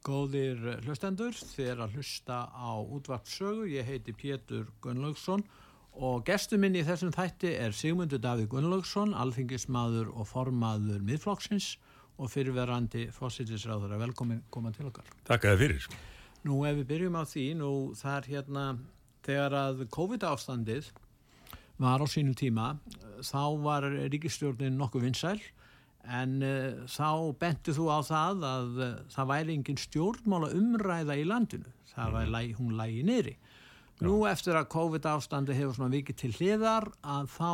Góðir hlustendur, þér að hlusta á útvarpsögu. Ég heiti Pétur Gunnlaugsson og gestur minn í þessum þætti er Sigmundur Davíð Gunnlaugsson, alþingismadur og formaður miðflokksins og fyrirverandi fósittisráður að velkomin koma til okkar. Takk að þið fyrir. Nú ef við byrjum á því, nú það er hérna þegar að COVID-ástandið var á sínum tíma, þá var ríkistjórnin nokkuð vinsæl en uh, þá bentu þú á það að uh, það væri engin stjórnmála umræða í landinu, það var læg, hún lægi niðri. Nú eftir að COVID ástandi hefur svona vikið til hliðar að þá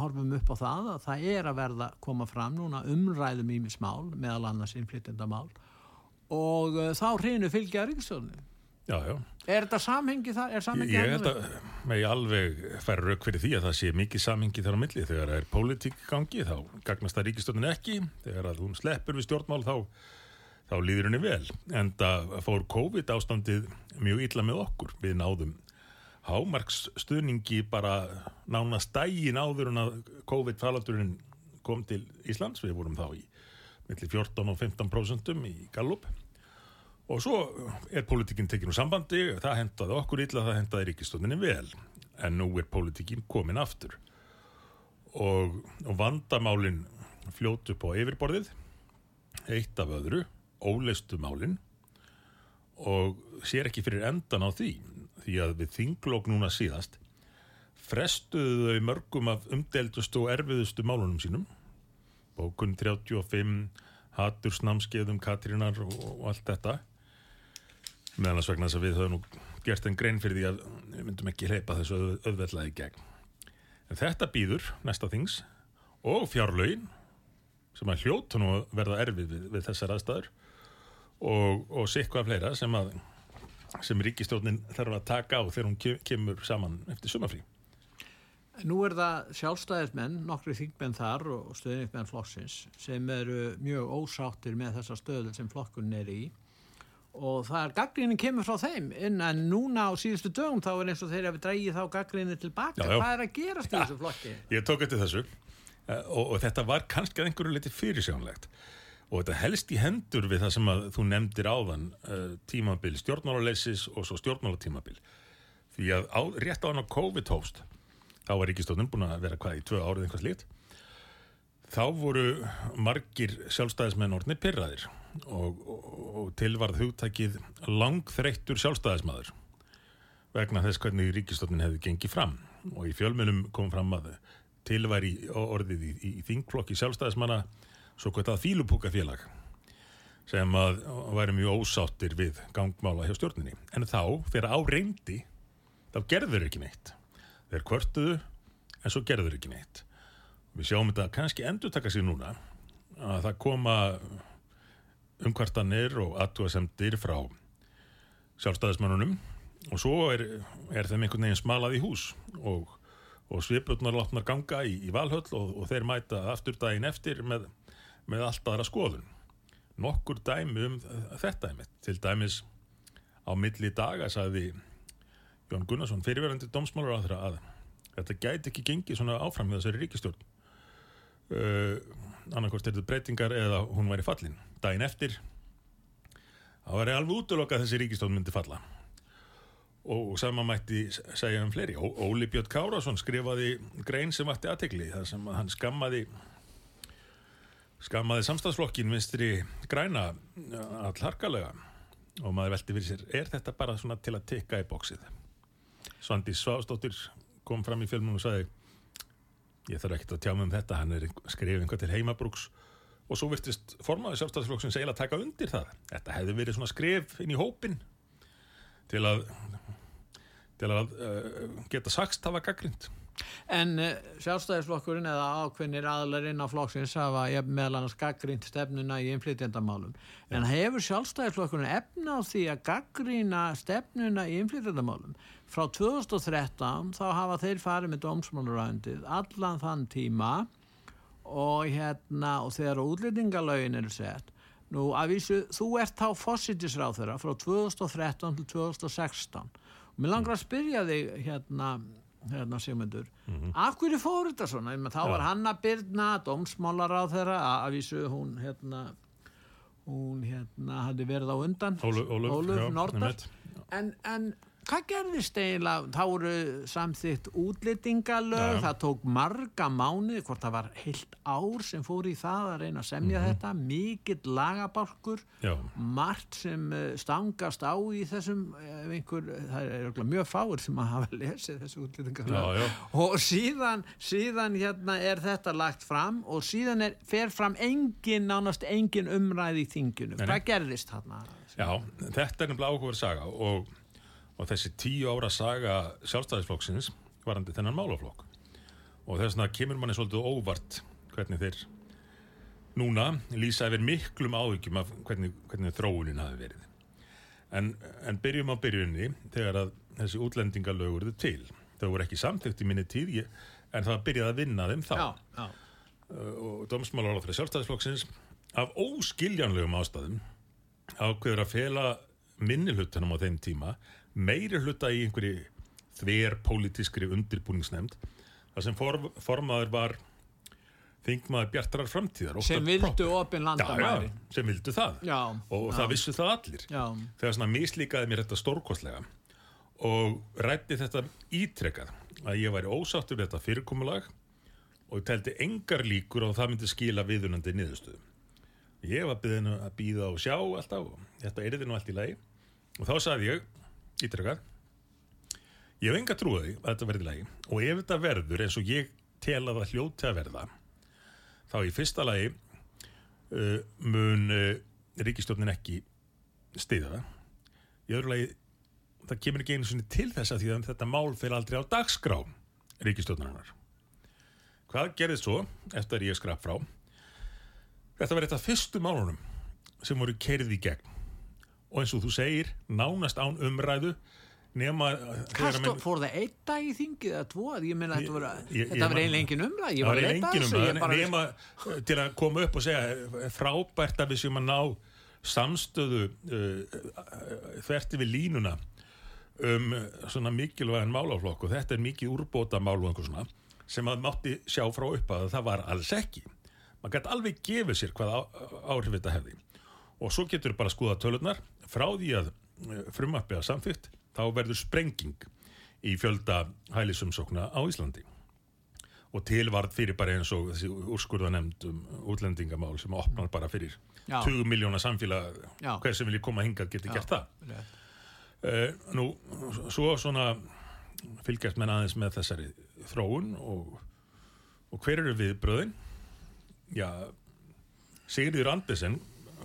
horfum upp á það að það er að verða koma fram núna umræðum ímismál meðal annars innflytjandamál og uh, þá hreinu fylgja ríkistjórnum. Já, já. Er þetta samhengi það? Samhengi Ég held að með alveg færa rauk fyrir því að það sé mikið samhengi þar á milli. Þegar það er pólitík gangi þá gagnast það ríkistöndin ekki. Þegar að hún sleppur við stjórnmál þá, þá líður henni vel. En það fór COVID ástandið mjög illa með okkur. Við náðum hámarksstuðningi bara nánast dægin áður en að COVID-falandurinn kom til Íslands. Við vorum þá í milli 14 og 15% í Gallup. Og svo er pólitíkinn tekinn úr sambandi, það hendaði okkur illa, það hendaði ríkistöndinni vel, en nú er pólitíkinn komin aftur. Og, og vandamálinn fljótu upp á yfirborðið, eitt af öðru, óleistu málinn, og sér ekki fyrir endan á því, því að við þinglók núna síðast, frestuðu þau mörgum af umdeldustu og erfiðustu málunum sínum, bókun 35, hatursnamskeiðum Katrínar og, og allt þetta, meðan að svegna þess að við höfum nú gert en grein fyrir því að við myndum ekki hleypa þessu auðvellaði gegn. En þetta býður næsta þings og fjárlaugin sem að hljóta nú verða erfið við, við þessar aðstæður og, og sikvað fleira sem að sem ríkistjórnin þarf að taka á þegar hún kemur saman eftir sumafrí. Nú er það sjálfstæðismenn, nokkri þingmenn þar og stöðnismenn flokksins sem eru mjög ósáttir með þessa stöðu sem flokkun er í og það er gaggrínin kemur frá þeim. En núna á síðustu dögum þá er eins og þeir hafi drægið þá gaggrínin tilbaka Já, já. hvað er að gerast í þessu flokki? Ég tók eftir þessu. Eh, og, og þetta var kannski að einhverju liti fyrirsjónlegt og þetta helst í hendur við það sem að þú nefndir áðan uh, tímabil stjórnmálarleysis og svo stjórnmálatímabil. Því að á, rétt á hann á COVID hófst þá var ríkistofnun búin að vera hvað í tvö árið einhvers lit þá voru margir sjálfstæðismenn orðni pyrraðir og, og, og tilvarð hugtækið langþreyttur sjálfstæðismadur vegna þess hvernig ríkistofnin hefði gengið fram. Og í fjölmjölum kom fram að tilværi orðið í, í, þingklokki sjálfstæðismanna svo kvitað fílupúkafélag sem að væri mjög ósáttir við gangmála hjá stjórninni. En þá, þegar á reyndi þá gerður ekki neitt. Þeir kvörtuðu en svo gerður ekki neitt við sjáum þetta kannski endur taka sér núna að það koma umkvartanir og aðtúasemdir frá sjálfstæðismannunum og svo er, er þeim einhvern veginn smalað í hús og, og svipurnar látnar ganga í, í valhöll og, og þeir mæta aftur daginn eftir með, með allt aðra skoðun nokkur dæmi um þetta einmitt. til dæmis á milli daga sagði Jón Gunnarsson fyrirverandi dómsmálur á þeirra að þetta gæti ekki gengið svona áfram með þessari ríkistjórn uh, annarkort er þetta breytingar eða hún væri fallin. Daginn eftir þá væri alveg útlokað þessi ríkistjórn myndi falla. Og, og sama mætti segja um fleiri. Ó, Óli Björn Kárásson skrifaði grein sem vatti aðtegli þar sem hann skammaði skammaði samstagsflokkin vinstri græna all harkalega og maður veldi fyrir sér er þetta bara svona til að tekka í bóksið Svandi Svástóttir kom fram í filmum og sagði ég þarf ekkert að tjá mig um þetta hann er skrifið einhvað til heimabrúks og svo virtist formaði sjálfstæðsflokksins eiginlega taka undir það þetta hefði verið svona skrif inn í hópin til að til að uh, geta sagst hafa gaggrind En uh, sjálfstæðisflokkurinn eða ákveðnir aðlarinn á flokksins hafa meðal annars gaggrínt stefnuna í innflytjandamálum. En hefur sjálfstæðisflokkurinn efna á því að gaggrína stefnuna í innflytjandamálum? Frá 2013 þá hafa þeir farið með dómsmálarændið allan þann tíma og hérna og þegar útlýtingalögin eru sett nú að vísu, þú ert þá fósittisráð þeirra frá 2013 til 2016 og mér langar að spyrja þig hérna hérna Sigmundur, mm -hmm. af hverju fór þetta svona, þá Já. var Hanna Byrna dómsmálar á þeirra að vísu hún hérna hún hérna hafði verið á undan. Óluf Nordal. en, en hvað gerðist eiginlega, þá voru samþitt útlýtingalög, það tók marga mánu, hvort það var heilt ár sem fór í það að reyna að semja mm -hmm. þetta, mikill lagabálkur Já. margt sem eh, stangast á í þessum eh, einhver, það er mjög fáur sem að hafa lesið þessu útlýtingalög og síðan, síðan hérna er þetta lagt fram og síðan er, fer fram engin, nánast engin umræði í þinginu, hvað gerðist þarna? Já, þetta er nefnilega áhugaður saga og og þessi tíu ára saga sjálfstæðisflokksins varandi þennan málaflokk. Og þess vegna kemur manni svolítið óvart hvernig þeir núna lýsa yfir miklum áhyggjum af hvernig, hvernig þróunin hafi verið. En, en byrjum á byrjunni þegar að þessi útlendingalögur eru til. Þau voru ekki samþygt í minni tíð en það byrjaði að vinna þeim þá. Já, já. Uh, og þeirra sjálfstæðisflokksins af óskiljanlegum ástæðum ákveður að fela minnilhutunum á þeim tíma meiri hluta í einhverju þver pólitískri undirbúningsnemnd þar sem form, formaður var þingmaður bjartarar framtíðar sem vildu opinn landamæri. sem vildu það. Já, og já. það vissu það allir. Já. þegar svona mislíkaði mér þetta stórkostlega og rætti þetta ítrekkað að ég væri ósáttur við þetta fyrirkomulag og ég teldi engar líkur og það myndi skila viðunandi niðurstöðum ég var byggðin að býða og sjá alltaf og þetta er þetta nú allt í lagi. Og þá sagði ég ítrykkað ég hef enga trúið að þetta verði lagi. Og ef þetta verður eins og ég tel að það hljóti að verða þá í fyrsta lagi uh, mun uh, ríkistjórnin ekki stiða það. Í öðru lagi það kemur ekki einu til þess að því að þetta mál fyrir aldrei á dagskrá ríkistjórnarinnar hvað gerðið svo eftir að ég skrap frá? Þetta var eitt af fyrstu málunum sem voru kerið í gegn og eins og þú segir, nánast án umræðu nema Kasto, fór það einn dag í þingið eða tvo? Ég meina þetta var, þetta var eiginlega engin umræð ég var leita þessu bara... nema til að koma upp og segja frábært að við séum að ná samstöðu þverti við línuna um svona mikilvægan málaflokk. Og þetta er mikið úrbóta mál og einhver svona sem að mátti sjá frá upp að það var alls ekki. Maður gæti alveg gefið sér hvað áhrif þetta hefði og svo getur bara að skoða tölurnar frá því að eh, frumappið að samþygt þá verður sprenging í fjölda hælisumsókna á Íslandi og tilvart fyrir bara eins og þessi úrskurða nefnd um útlendingamál sem opnar bara fyrir 20 miljóna samfélag Já. hver sem vilji koma hingað geti Já. gert það uh, nú, svo svona fylgjast menn aðeins með þessari þróun og, og hver eru við bröðin? Já Sigriður Andesen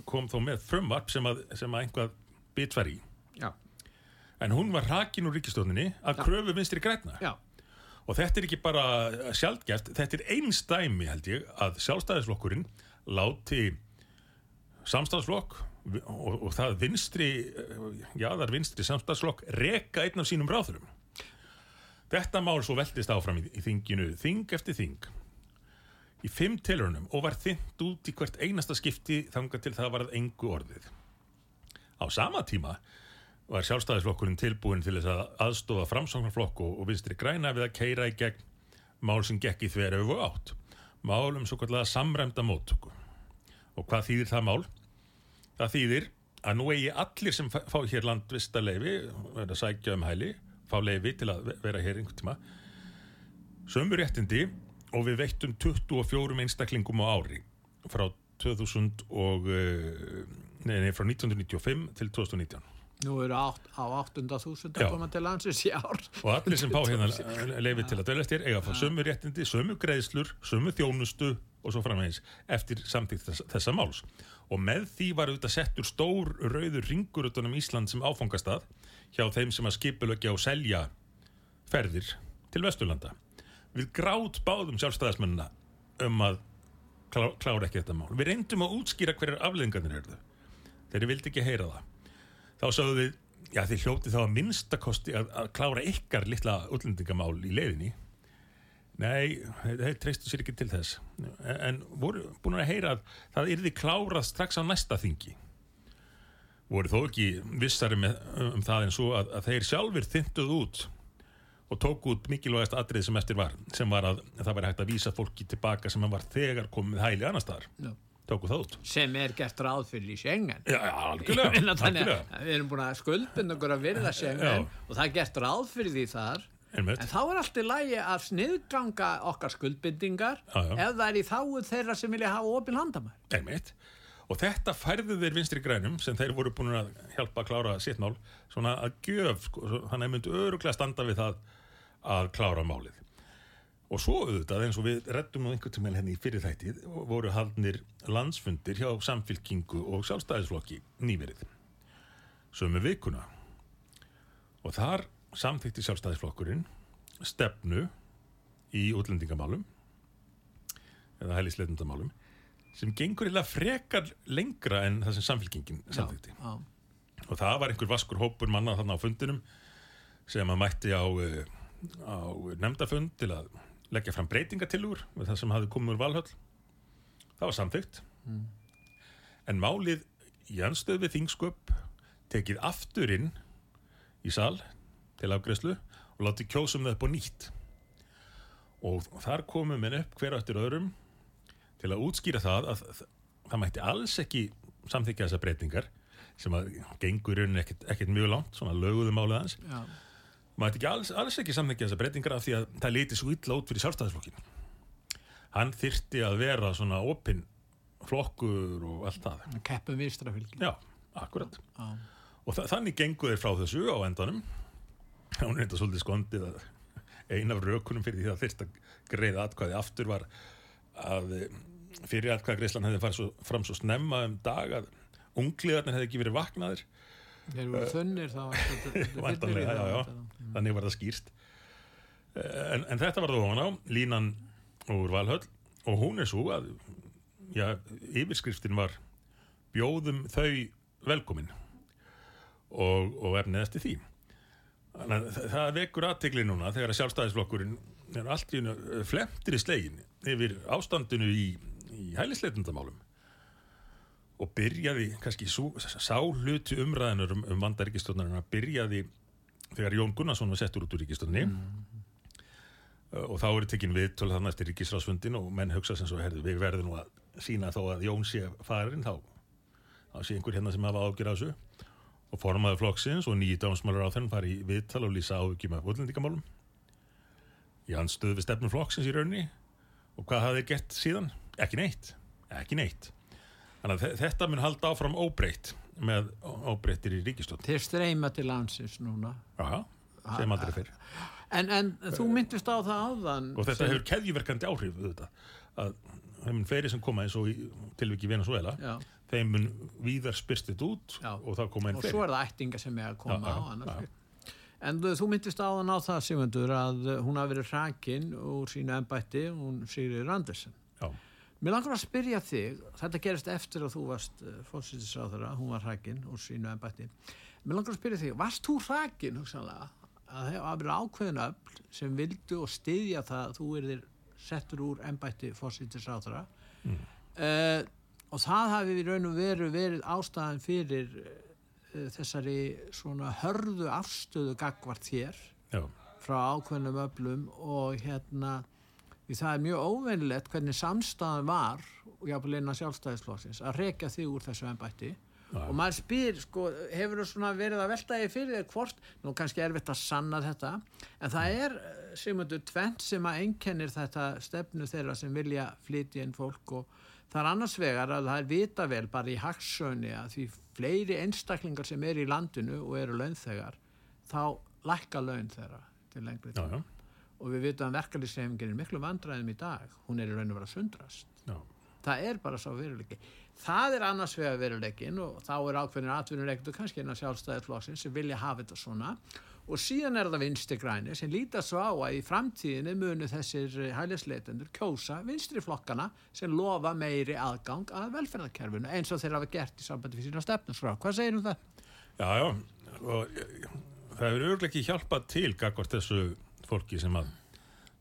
kom þó með frumvarp sem að, sem að einhvað bitvar í. Já. en hún var rakin úr ríkistofninni að kröfu vinstri græna Já. og þetta er ekki bara sjálfgeft, þetta er einstæmi held ég að sjálfstæðisflokkurinn láti samstæðisflokk og, og það vinstri já það er vinstri samstæðisflokk reka einn af sínum ráðurum þetta mál svo veldist áfram í, í þinginu þing eftir þing í fimm tilhörnum og var þynt út í hvert einasta skipti þanga til það varð engu orðið. Á sama tíma var sjálfstæðisflokkurinn tilbúin til þess að aðstofa framsáknarflokku og vinstri græna við að keira í gegn mál sem gekk í þverju og átt. Mál um svo kallega samræmda móttöku. Og hvað þýðir það mál? Það þýðir að nú eigi allir sem fá hér landvista leifi, verða að sækja um hæli, fá leifi til að vera hér einhvern tíma, sömur réttindi og við veittum 24 einstaklingum á ári. Frá 2000 og eh, nei, nei, frá 1995 til 2019 Nú eru átt, á 800.000 að koma til landsins í ár. Og allir sem pá hérna leifir til að dölast þér eiga að fá sömu réttindi, sömu greiðslur sömu þjónustu og svo framvegis eftir samtíkt þess, þessa máls. Og með því var auðvitað settur stór rauður ringur utanum Ísland sem áfangastað hjá þeim sem að skipulögja og selja ferðir til Vesturlanda við grátt báðum sjálfstæðismennina um að klá, klára ekki þetta mál. Við reyndum að útskýra hverjar afleðingarnir eru þau. Þeir vildi ekki heyra það. Þá sagðu við, já þið hljóti þá að minnstakosti að, að klára ykkar litla útlendingamál í leiðinni. Nei, þeir treystu sér ekki til þess. En, en voru búin að heyra að það yrði klárað strax á næsta þingi. Voru þó ekki vissari með, um það en svo að, að þeir sjálfur þynduð út og tók út mikilvægast atrið sem eftir var sem var að það væri hægt að vísa fólki tilbaka sem var þegar komið hæli annar staðar Já. tóku það út sem er gert ráð fyrir í Schengen Já, já, algjörlega, meina, þannig algjörlega. að við erum búin að skuldin okkur að virða Schengen Já. og það er gert ráð fyrir því þar Einmitt. en þá er allt í lægi að sniðganga okkar skuldbindingar Já, ef það er í þáu þeirra sem vilja hafa opin landamær Einmitt. og þetta færðu þeir vinstri grænum sem þeir voru búin að hjálpa að klára sitt mál svona að gjöf sko, þannig að myndu öruglega standa við það að klára málið. Og svo auðvitað eins og við reddum nú einhvern tímann henni í fyrir þættið voru haldnir landsfundir hjá samfylkingu og sjálfstæðisflokki nýverið sömu vikuna. Og þar samþykti sjálfstæðisflokkurinn stefnu í útlendingamálum eða hælisleitundamálum sem gengur eða frekar lengra en það sem samfélkingin samþykti já, og það var einhver vaskur hópur manna þarna á fundinum sem að mætti á, eh, á nefndafund til að leggja fram breytingatilur með það sem hafði komið úr valhöll. Það var samþygt en málið í anstöð við þingsköp tekið aftur inn í sal til afgreðslu og látið kjósum það upp á nýtt. Og þar komum við upp hver eftir öðrum til að útskýra það að það, mætti alls ekki samþykja þessar breytingar sem að gengur í rauninni ekkert, mjög langt, svona löguðu málið hans já, mætti ekki alls, alls ekki samþykja þessar breytingar af því að það liti svo illa út fyrir sjálfstæðisflokkin hann þyrti að vera svona opinn flokkur og allt það. Keppum vistrafylgi já, akkurat. Já, og þa þannig gengu þeir frá þessu á endanum. Hún er þetta svolítið skondið að ein af rökunum fyrir því að þyrst að greiða atkvæði aftur var að eh, fyrir atkvæði greiðslan hefði farið svo, fram svo snemma um dag að ungliðarnir hefði ekki verið vaknaðir þeir voru þunnir þá Væntanlega, í já, já. það. þannig var það skýrst en, en þetta var það ofan á línan úr Valhöll. Og hún er svo að já, yfirskriftin var bjóðum þau velkomin. Og, og efnið eftir því. Þannig að það, það vekur aðtegli núna þegar að sjálfstæðisflokkurinn er allt í hennu flemtir í slegin yfir ástandinu í, í hælisleitundamálum og byrjaði kannski sá hluti umræðinur um, um vanda ríkistofnarinn að byrjaði þegar Jón Gunnarsson var settur út úr ríkistofni og þá eru tekin við til þannig eftir ríkisráðsfundin og menn hugsa sem svo herðu við verðum nú að sína þó að Jón sé farin þá, þá sé einhver hérna sem hafa ágjur á þessu. Og formaður flokksins og nýji dámsmálur á þenn fari viðtal og lýsa áhugjum af útlendingamálum. Í hans stöð við stefnum flokksins í raunni og hvað hafði gert síðan? Ekki neitt, ekki neitt þannig að þe- þetta mun halda áfram óbreytt með óbreyttir í ríkistofn þeir streyma til landsins núna Já, sem aldrei fyrr en, en þú myndist á það áðan og þetta sem- hefur keðjuverkandi áhrif auðvitað, að þeim mun fleiri sem koma eins og í tilviki Venezuela Já. þeim mun víðar spyrst þetta út Já. og það koma einn og svo er það ættinga sem er að koma Já, á annars slíkt. en þú, myndist áðan á það Sigmundur að hún hafi verið hrakin úr sínu embætti, hún Sigrid Andersen Já, Mér langar að spyrja þig, þetta gerist eftir að þú varst uh, fórsýttisráðara, hún var hrakin úr sínu embætti. Mér langar að spyrja þig, varst þú hrakin, hugsanlega, að það verið ákveðin öll sem vildu og styðja það að þú erðir settur úr embætti fórsýttisráðara mm. og það hafi í raun og veru verið ástæðan fyrir uh, þessari svona hörðu afstöðu gagvart þér já, frá ákveðnum öflum og hérna því það er mjög óveinilegt hvernig samstæðan var og jáfnvel innan sjálfstæðisflokksins að rekja þig úr þessu ennbætti Já. og maður spyr, sko, hefur þú svona verið að velta þig fyrir þér hvort nú kannski erfitt að sanna þetta en það er, segjumöndu, tvent sem að einkennir þetta stefnu þeirra sem vilja flytja inn fólk og það er annars vegar að það er vita vel bara í hagsöni að því fleiri einstaklingar sem er í landinu og eru launþegar þá lækka laun þeirra til lengri tíma og við vitum að verkalýsreifingin er miklu vandræðum í dag hún er í raun og vera sundrast já. það er bara sá veruleiki það er annars vegar veruleikin og þá er ákveðin atvinnureikendur kannski innan sjálfstæðisflokksins sem vilja hafa þetta svona og síðan er það vinstri græni sem lítar svo á að í framtíðinu munu þessir hælisleitendur kjósa vinstri flokkana sem lofa meiri aðgang að velferðarkerfinu eins og þeir hafa gert í sambandi fyrir sína stefnusfrá. Hvað segir um það? Já, já, og eh, það hefur örglega ekki hjálpað til gagvart þessu fólki sem, að,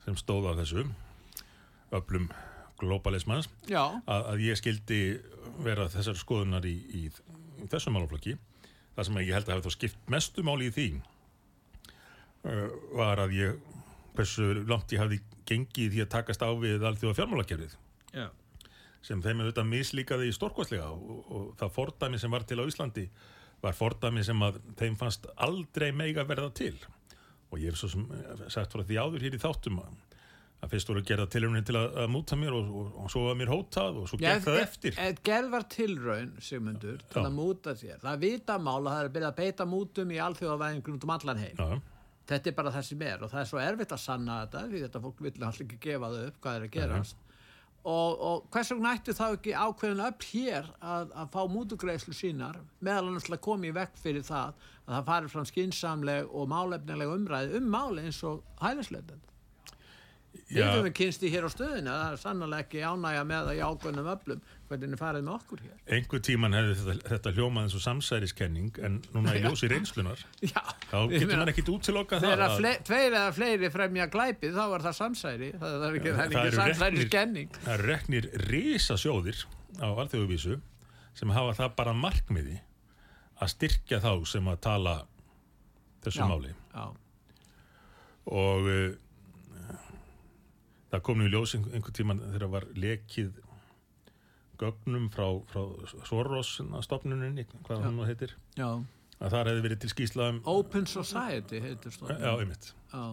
sem stóða þessu öflum globalismans að, að ég skildi vera þessar skoðunar í, í, í þessum málaflokki. Það sem ég held að hafa þá skipt mestu máli í því uh, var að ég hversu langt ég hafði gengið því að takast á við alþjóða fjármálakerfið já, sem þeim auðvitað mislíkaði í stórkvæslega og, og það fordæmi sem var til á Íslandi var fordæmi sem að þeim fannst aldrei meiga verða til og ég hef svo sem eh, sagt frá því áður hér í þáttum að, að fyrst voru að gera tilhörunni til að, að múta mér og, og, og svo var mér hótað og svo gekk það eftir ef gerð var tilraun, Sigmundur, til Já. að múta þér. Það er vita mál að það er að byrja að beita mútum í alþjóðavæðingur út um allan heim. Já, Þetta er bara það sem er og það er svo erfitt að sanna þetta því þetta fólk vill alltaf ekki gefa það upp hvað er að gerast. Og, og hvers vegna ættu þá ekki ákveðin upp hér að, að fá mútugreislu sínar meðal annars að koma í vekk fyrir það að það fari fram skinsamleg og málefnileg umræði um máli eins og hælisleitin. Við Já. höfum kynsti hér á stöðinu það er sannlega ekki ánægja með það í ákveðnum öflum. Hvernig er farið með okkur hér. einhver tíman hefði þetta, þetta hljómað eins og samsæriskenning en núna í ljósi reynslunar Já, þá getur maður ekkit útiloka það Þegar að- fle tveir eða fleiri fremja glæpið þá er það samsæri. Það, það er ekki, það Það ekki eru samsæri reknir- skenning það eru reknir risa sjóðir á alþjóðuvísu sem hafa það bara markmiði að styrkja þá sem að tala þessu máli. Já, og uh, það kom nú í ljós ein- einhvern tíman þegar var lekið gögnum frá, frá Soros stopnuninni, hvað hann nú heitir. Já. að það hefði verið til skýsla um Open Society heitir stofnun. já, einmitt, já,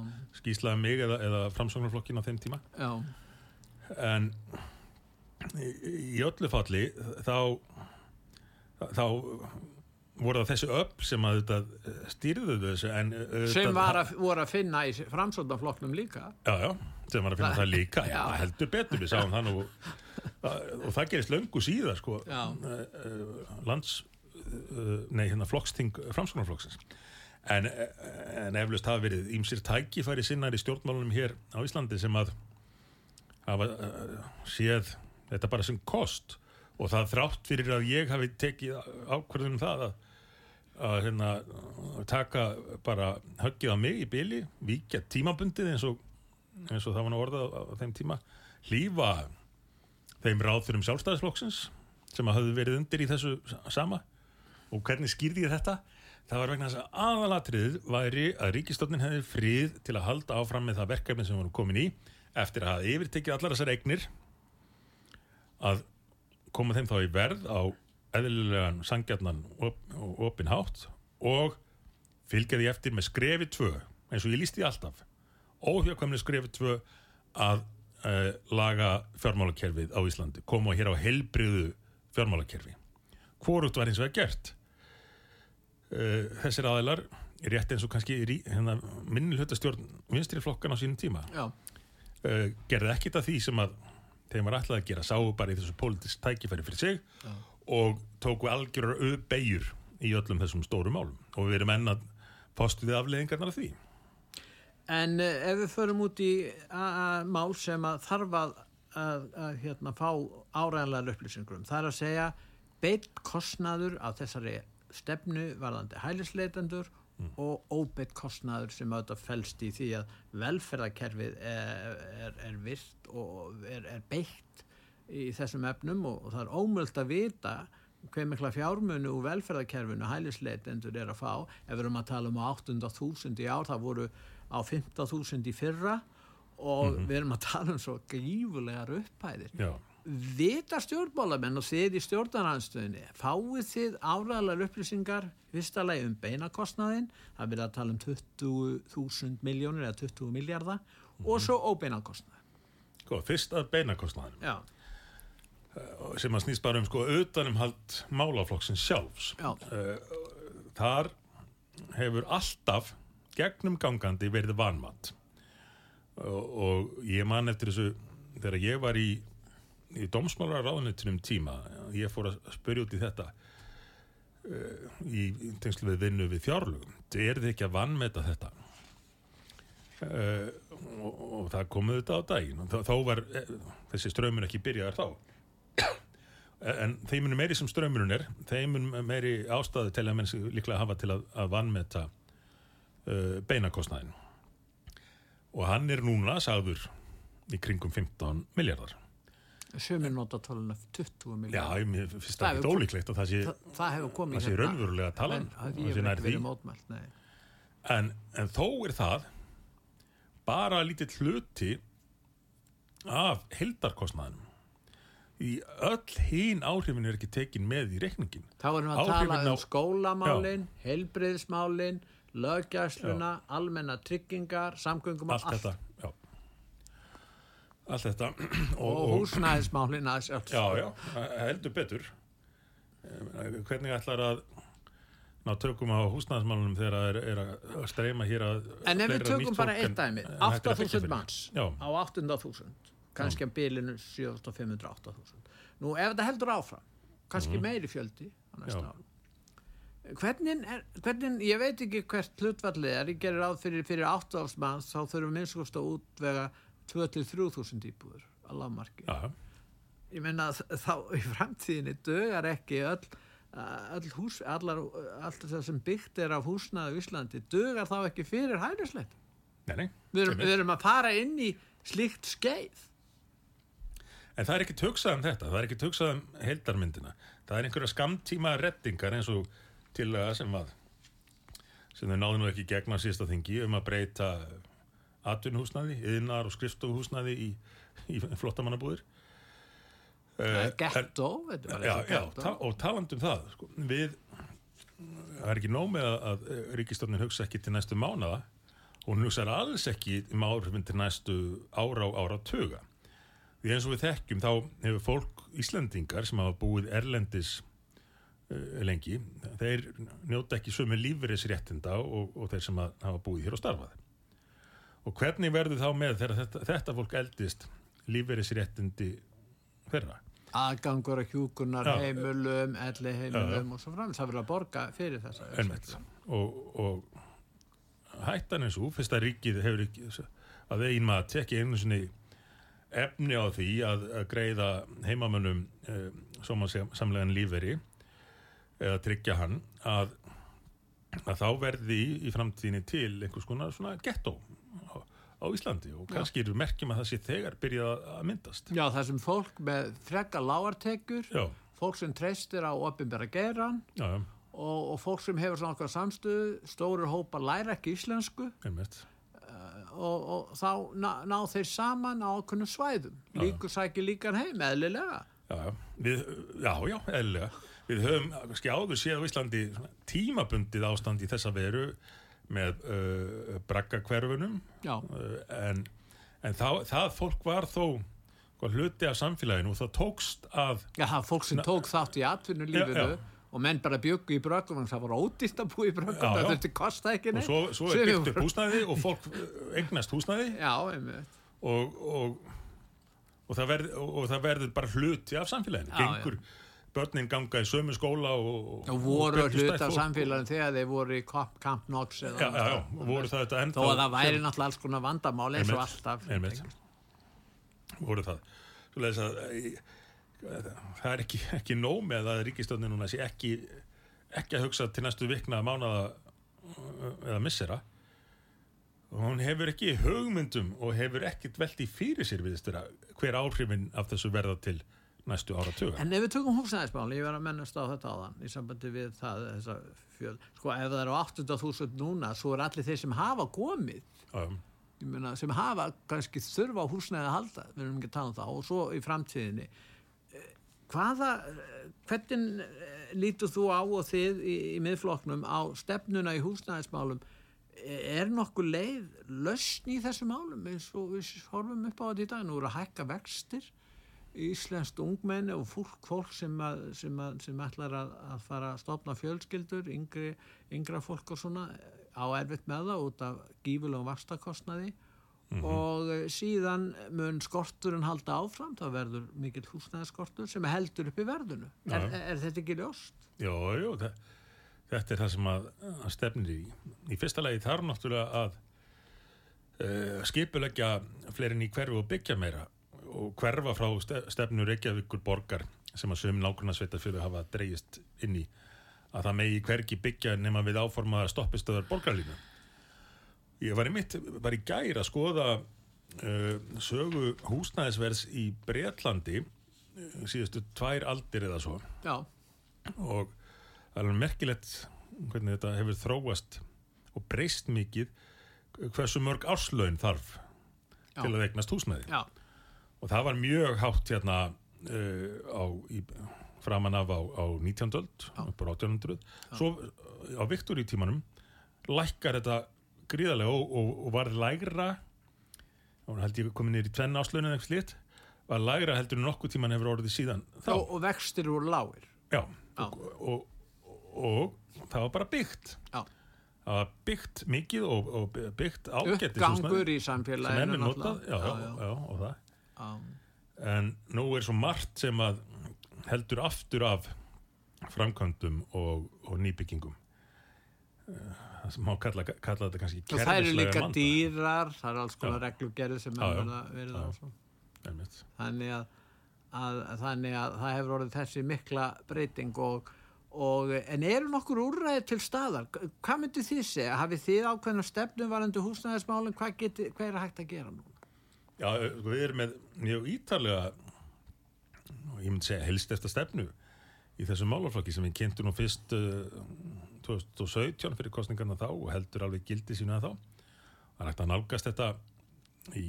skýsla um mig eða, eða framsóknarflokkin á þeim tíma. Já, en í, öllu falli þá þá voru það þessi upp sem að þetta stýrðu þessu en auðvitað- sem að, voru að finna í framsóknarflokknum líka. Já, já, sem var að finna það, líka. Já, heldur betur, við sáum það nú. Og það gerist löngu síðar sko, eh, eh, lands eh, nei, hérna flokksting framskonarflokksins en, eh, en eflust hafa verið ímsir tækifæri sinnar í stjórnmálunum hér á Íslandi sem að hafa uh, séð þetta bara sem kost. Og það þrátt fyrir að ég hafi tekið ákvörðunum það að, að hérna, taka bara höggið á mig í byli, víkja tímabundið eins og, eins og það var nú orðað á, á þeim tíma, hlýfa þeim ráð fyrir um sjálfstæðisflokksins sem að hafði verið undir í þessu sama. Og hvernig skýrði ég þetta? Það var vegna þess að aðalatriðið væri að ríkistofnin hefði frið til að halda áfram með það verkefni sem við vorum komin í eftir að hafa yfirtekið allar þessar eignir að koma þeim þá í verð á eðlilegan, sangjarnan og, og opin hátt og fylgja því eftir með skrefi tvö eins og ég lísti alltaf óhjákvæmni skrefi tvö að uh, laga fjármálakerfið á Íslandi. Koma hér á helbriðu fjármálakerfi. Hvorugt var eins og það gert. Uh, þessir aðilar rétt eins og kannski hérna, minni hlutastjórn vinstri flokkan á sínum tíma já, uh, gerði ekkit af því sem að þeim var ætlað að gera, sáu bara í þessu pólitísk tækifæri fyrir sig og tóku algjörar auðbeigur í öllum þessum stórum málum. Og við erum enn að postu við afleðingarnar af því en uh, ef við förum út í mál sem að þarf að, að, að hérna, fá áræðanlega upplýsingum, það er að segja beitt kostnaður af þessari stefnu varðandi hælisleitendur og óbeitt kostnaður sem auðvitað felst í því að velferðarkerfið er, er, er virt og er, er beitt í þessum efnum og, og það er ómöld að vita hver mikla fjármunu úr velferðarkerfinu hælisleitendur er að fá. Ef við erum að tala um á 800.000 í ár það voru á 15.000 í fyrra og við erum að tala um svo grífulegar upphæðir. Já, vita stjórnmálamenn og þið í stjórnaranstöðinni fáið þið áræðalar upplýsingar fyrsta lagi um beinakostnaðin það vil að tala um 20.000 miljónir eða 20 miljardar og svo óbeinakostnað. Sko, fyrst að beinakostnaðin já, sem að snýst bara um sko utanumhald málaflokksins sjálfs. Já, þar hefur alltaf gegnum gangandi verið vanmat og, og ég man eftir þessu þegar ég var í í dómsmálaráðunitunum tíma, ég fór að spyrja út í þetta uh, í tengslu við vinnu við fjárlugum. Er þið ekki að vannmeta þetta? Uh, og, og það komuð þetta á daginn og þá, þá var uh, þessi strömmun ekki byrjaðar þá en þeim er meiri sem strömmunum er þeim er meiri ástæðu til að menn sig líklega hafa til að, að vannmeta beinakostnæðin og hann er núna sagður í kringum 15 miljardar Sumir nota töluna 20 Já, miljardar. ég mér finnst Það hefur- ólíklegt og það sé, Þa, það sé raunverulega talan En það sé hef nær því. mótmælt, en, en þó er það bara lítill hluti af heldarkostnaðinum í öll hín áhrifin er ekki tekin með í reikningin Þá erum við að tala um skólamálin, heilbriðismálin, löggæsluna, almenna tryggingar, samgöngum allt þetta já. allt þetta og, húsnæðismálin að sjálfs. já, já, heldur betur Eh, hvernig ætlar að ná tökum á húsnæðismálunum þegar það er, er að streyma hér að En ef við tökum bara eitt dæmi, en hægt er að byggja 8000 fyrir. manns já, á 800.000, kannski að bilinu 7500, 8000. Nú ef þetta heldur áfram, kannski meiri fjöldi á næsta Mhm. Hvernig, er, hvernig, ég veit ekki hvert hlutvallið er, ég gerir ráð fyrir, fyrir 8000 manns, þá þurfum minnst að útvega 2-3.000 íbúður að lafmarki. já, ég meina að þá í framtíðinni dögar ekki öll, öll hús, allar, allt það sem byggt er af húsnaðu í Íslandi, dögar þá ekki fyrir hælisleitt. nei, nei Við erum, við erum að fara inn í slíkt skeið. En það er ekki tugsað um þetta, það er ekki tugsað um heildarmyndina. Það er einhverja skamtíma reddingar eins og til að sem að sem þau náðu nú ekki gegna síðasta þingi um að breyta atvinnhúsnaði, yðnar og skrifstofuhúsnaði í, í flottamannabúðir. Það er Eh, er bara Já, já, ta og talandum það, sko, við, það er ekki nóg með að, ríkistofnin hugsa ekki til næstu mánada, hún hugsa alls ekki um áhrifin til næstu ára og ára tuga. Því eins og við þekkjum, þá hefur fólk Íslendingar sem hafa búið erlendis lengi, þeir njóta ekki sömu lífeyrisréttinda og, og þeir sem að hafa búið hér og starfað. Og hvernig verður þá með þegar þetta, þetta fólk eldist lífeyrisréttindi þeirra? Aðgangur að hjúkunar Já. heimulum, elli heimulum og svo framins. Það verður að borga fyrir þessa. Einmitt. Og, og hættan er svo, fyrst að ríkið hefur ekki, að eigin maður tekja einu sinni efni á því að, að greiða heimamönnum eh, samlegan lífveri eða tryggja hann að, að þá verði í, í framtíðinni til einhvers konar svona gettó á, á Íslandi og kannski eru merkjum að það sé þegar byrjað að- myndast. Já, það sem fólk með frekka lágartekjur, Já, fólk sem treystir á já, já, og, og fólk sem hefur svona okkar samstöðu, stórir hópar læra ekki íslensku einmitt. og, og þá ná, ná þeir saman á okkunnum svæðum. Líkur sækir líkan heim, eðlilega. Já, já, já, eðlilega. Við höfum kannski áður séð á Íslandi tímabundið ástand í þessa veru með uh, braggakverfunum uh, en, en þá, það fólk var þó sko, hluti af samfélaginu og það tókst að já það fólk sem tók þátt í atvinnulífinu Já, já. og menn bara bjöggu í bröggum það var ódýrt að búa í bröggum það þurfti kosta ekki og neitt. svo, svo er byggt upp voru- húsnæði og fólk uh, eignast húsnæði. Og, og, og, það verð, og, og það verður bara hluti af samfélaginu. Gengur, börnin ganga í sömu skóla og, og voru betur hlut stætt af fólk. samfélaginu þegar þeir voru í Camp, Camp Knox já, já, já, og voru það þetta þó ennþá að það væri náttúrulega alls konar vandamál eins og alltaf. voru það. Að eh, það er ekki, ekki nóg með að ríkistöndin núna sé ekki ekki að hugsa til næstu vikna mánada eh, eða missera. Og hún hefur ekki hugmyndum og hefur ekkit velt í fyrir sér við hver áhrifin af þessu verða til næstu áratuga. En ef við tökum húsnæðismáli, ég var að mennast á þetta áðan í sambandi við það, þessa fjöl. Sko ef það eru 800.000 núna svo er allir þeir sem hafa komið. Um, ég meina, sem hafa kannski þurfa á húsnæði að halda, við erum ekki að tala um það. Og svo í framtíðinni eh, hvaða, eh, hvernig eh, lítur þú á og þið í, í miðfloknum á stefnuna í húsnæðismálum? Er nokkuð leið lausn í þessu málum eins og við horfum upp á þetta í dag? Nú eru að hækka vextir íslenskt ungmenni og fólk, fólk sem, að, sem, að, sem ætlar að, að fara að stopna fjölskyldur, yngri, yngra fólk og svona á erfitt með það út af gífulegum vakstakostnaði og eh, síðan mun skorturinn halda áfram, það verður mikill húsnæðaskortur sem heldur upp í verðinu. Já. Er, er þetta ekki ljóst? Jó, jó, þe- þetta er það sem að, stefnir í. Í fyrsta lagi þarf náttúrulega að uh, skipuleggja fleirin í hverfu og byggja meira og hverfa frá ste- stefnu Reykjavíkur borgar sem að sögum nákvæmna sveitafjölu hafa dreigist inn í að það megi hvergi byggja nema við áformaða stoppistöðar borgarlínu. Ég var í mitt, var í gær að skoða uh, sögu húsnæðisverðs í Bretlandi uh, síðustu tvær aldir eða svo Já, og það er merkilegt hvernig þetta hefur þróast og breyst mikið hversu mörg árslaun þarf Já. til að eignast húsnæði já, og það var mjög hátt hérna uh, á, í, framan af á, á 19. öld upp á 1800 svo á Viktor í tímanum lækkar þetta gríðarlega og, og, og var lægra og held ég komin nýr í tvenn áslaunin eitthvað slitt var lægra heldur en nokkuð tíman hefur orðið síðan þá. Og, og vextir voru lágir. Já. Og, það var bara byggt. Já, það var byggt mikið og, og byggt ágættis uppgangur í samfélaginu. já, já, já, og það já. en nú er svo margt sem að heldur aftur af framkvæmdum og, og nýbyggingum Eh, það sem má kalla, kalla þetta kannski Og það eru kerfislega líka vanda. dýrar, það er alls konar reglugerði sem er verið. Einmitt. þannig að, að, þannig að það hefur orðið þessi mikla breyting og, og en eru nokkur úrræði til staðar hvað myndi þið segja, hafið þið ákveðna stefnum varandi húsnæðismálin hvað, hvað er hægt að gera núna? Já, sko, við erum með mjög ítarlega og ég myndi segja helst eftir stefnu í þessum málaflokki sem við kynntum nú fyrst uh, 2017 fyrir kostningarna þá og heldur alveg gildi sína þá. Það hægt að nálgast þetta í,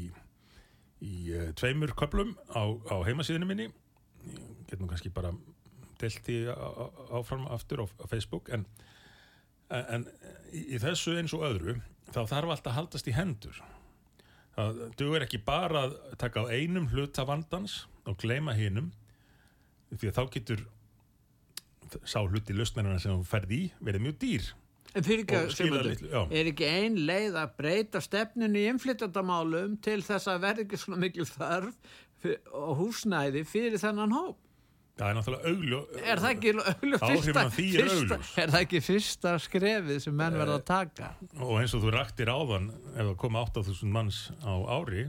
í uh, tveimur köplum á, á heimasíðinu minni. Ég get nú kannski bara delt því á- á- áfram aftur á, á Facebook en, en í, í þessu eins og öðru þá þarf allt að haldast í hendur. Það dugur ekki bara að taka á einum hluta vandans og gleyma hinum því að þá getur sá hluti lausnarina sem þú ferð í verið mjög dýr. Ekki, er ekki ein leið að breyta stefnunni í innflytjandamálum til þess að verði ekki svona mikil fyr- og húsnæði fyrir þennan hóp? Það er náttúrulega augljó... Er það ekki augljó, fyrsta, er fyrsta, er það ekki fyrsta skrefið sem menn verða að taka? Og eins og þú raktir áðan, ef það koma 8.000 manns á ári,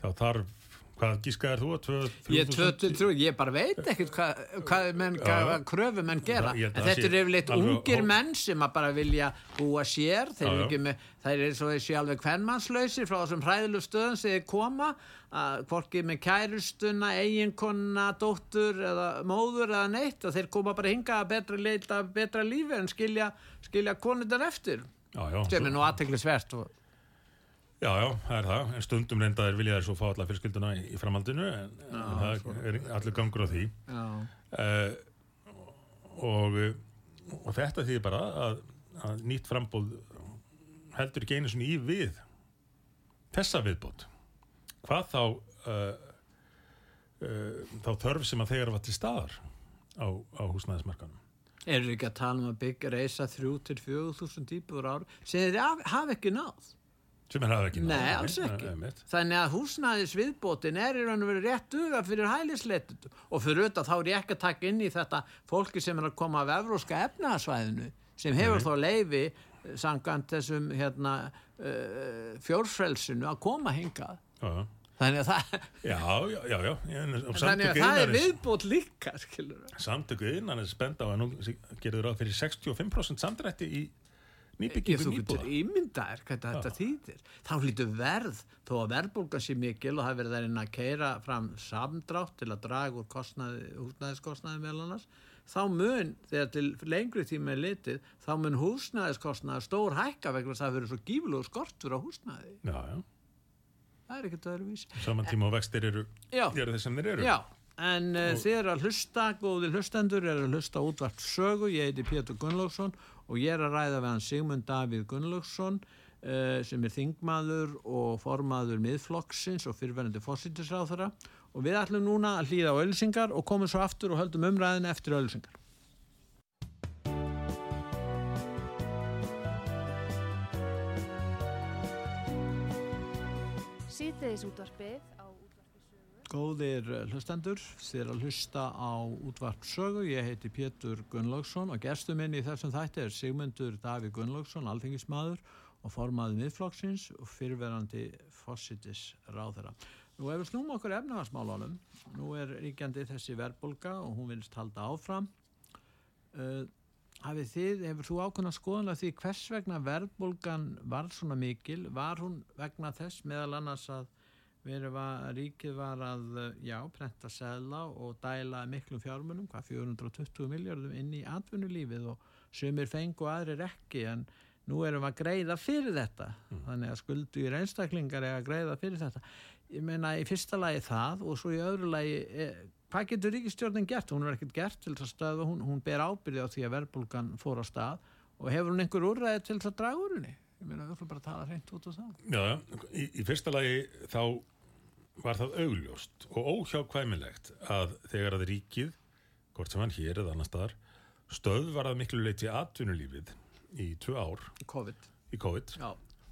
þá þarf, hvað gískaðir þú? 2.000? Ég, tvö, tvö, tvö, ég bara veit ekkert hvað, hvað menn, hvað já. kröfu menn gera held en þetta eru yfirleitt ungir hó- menn sem að bara vilja búa sér þeir eru ekki með, þeir eru svo þessi alveg kvennmannslausir frá þessum hræðilu stöðum sem þeir koma að hvorki með kærustuna, eiginkonna dóttur eða móður eða neitt og þeir koma bara hinga að betra leita betra lífi en skilja, skilja konundar eftir Já, já, sem er nú aðteklisvert og já, já, það er það. En stundum reyndaðir vilja þær svo fá alla fjölskylduna í, framhaldinu, en, en það er allur gangur á því. já, uh, og, og þetta þýðir bara að, að nýtt frambóð heldur ekki einu sinni í við þessa viðbót. Hvað þá uh, uh, þá þörf sem að þegar var til staðar á, á húsnæðismarkanum eru ekki að tala um að byggja reysa þrjú til fjögur þúsund íbúður ár sem þeir haf- hafa ekki náð sem er hafa ekki náð. Nei, alls ekki. einmitt. Þannig að húsnæðis viðbótin er í raun og verið rétt duga fyrir hælisleitundu og fyrir auðvitað þá er ég ekki að taka inn í þetta fólki sem er að koma af evróska efnaðsvæðinu sem hefur þó leifi sangant þessum hérna, uh, fjórfrelsinu að koma hingað. Já, já. Þannig að það, Já, já, já, já. En, og þannig að það er viðbót líka. Samtöku innan er spenda á að nú gerður ráð fyrir 65% samdrætti í Ég, nýbyggingum íbúða. ímyndaðir hvað þetta þýðir. Þá hlýtur verð, þó að verðbólgan sé mikil og það verið að keira fram samdrátt til að draga úr kostnaði, húsnæðiskostnaði meðal annars, þá mun, þegar til lengri tíma er litið, þá mun húsnæðiskostnaði stór hækka vegna þess að það verið svo gíflugur skortur á húsnæði. Já, já. Það er ekkert öðruvísi. Saman tíma og vextir eru, eru þeir sem þeir eru. Já, en uh, þið eru að hlusta, góðir hlustendur, eru að hlusta á útvart sögu, ég heiti Pétur Gunnlaugsson og ég er að ræða við hann Sigmund Davíð Gunnlaugsson uh, sem er þingmaður og formaður miðflokksins og fyrirverandi fósittisráþara og við ætlum núna að hlýða á ölsingar og komum svo aftur og höldum umræðin eftir ölsingar. Útvarpi sögu. Góðir eh, hlustendur, þér að hlusta á útvarp sögu. Ég heiti Pétur Gunnlaugsson og gestur minn í þessum þætti er Sigmundur Daví Gunnlaugsson, alþingismadur og formaðið miðflokksins og fyrirverandi fossitis ráðherra. Nú ef við snúum okkur efnahagsmálunum, nú er ríkjandi þessi verðbólka og hún vilst halda áfram. Uh, hafið þið, hefur þú ákveðna skoðanlega því hvers vegna verðbólgan var svona mikil? Var hún vegna þess meðal annars að var, ríkið var að, já, prenta segla og dæla miklum fjármunum, hvað 420 miljardum inn í atvinnulífið og sömur fengu aðrir ekki en nú erum við að greiða fyrir þetta mm. þannig að skuldu í reynstaklingar er að greiða fyrir þetta. Ég meina í fyrsta lagi það og svo í öðru lagi eh, hvað getur ríkistjórnin gert? Hún er ekkert gert til þess að stöða, hún, hún ber ábyrði á því að verbulgan fór á stað og hefur hún einhver úrræði til þess að draga úr henni? Ég meina, við ætlum bara að tala hreint út á það. Já, í, í fyrsta lagi þá var það augljóst og óhjákvæmilegt að þegar að ríkið, hvort sem hann hér eða annar staðar, stöð var að miklu leiti atvinnulífið í tvö ár COVID, í COVID já,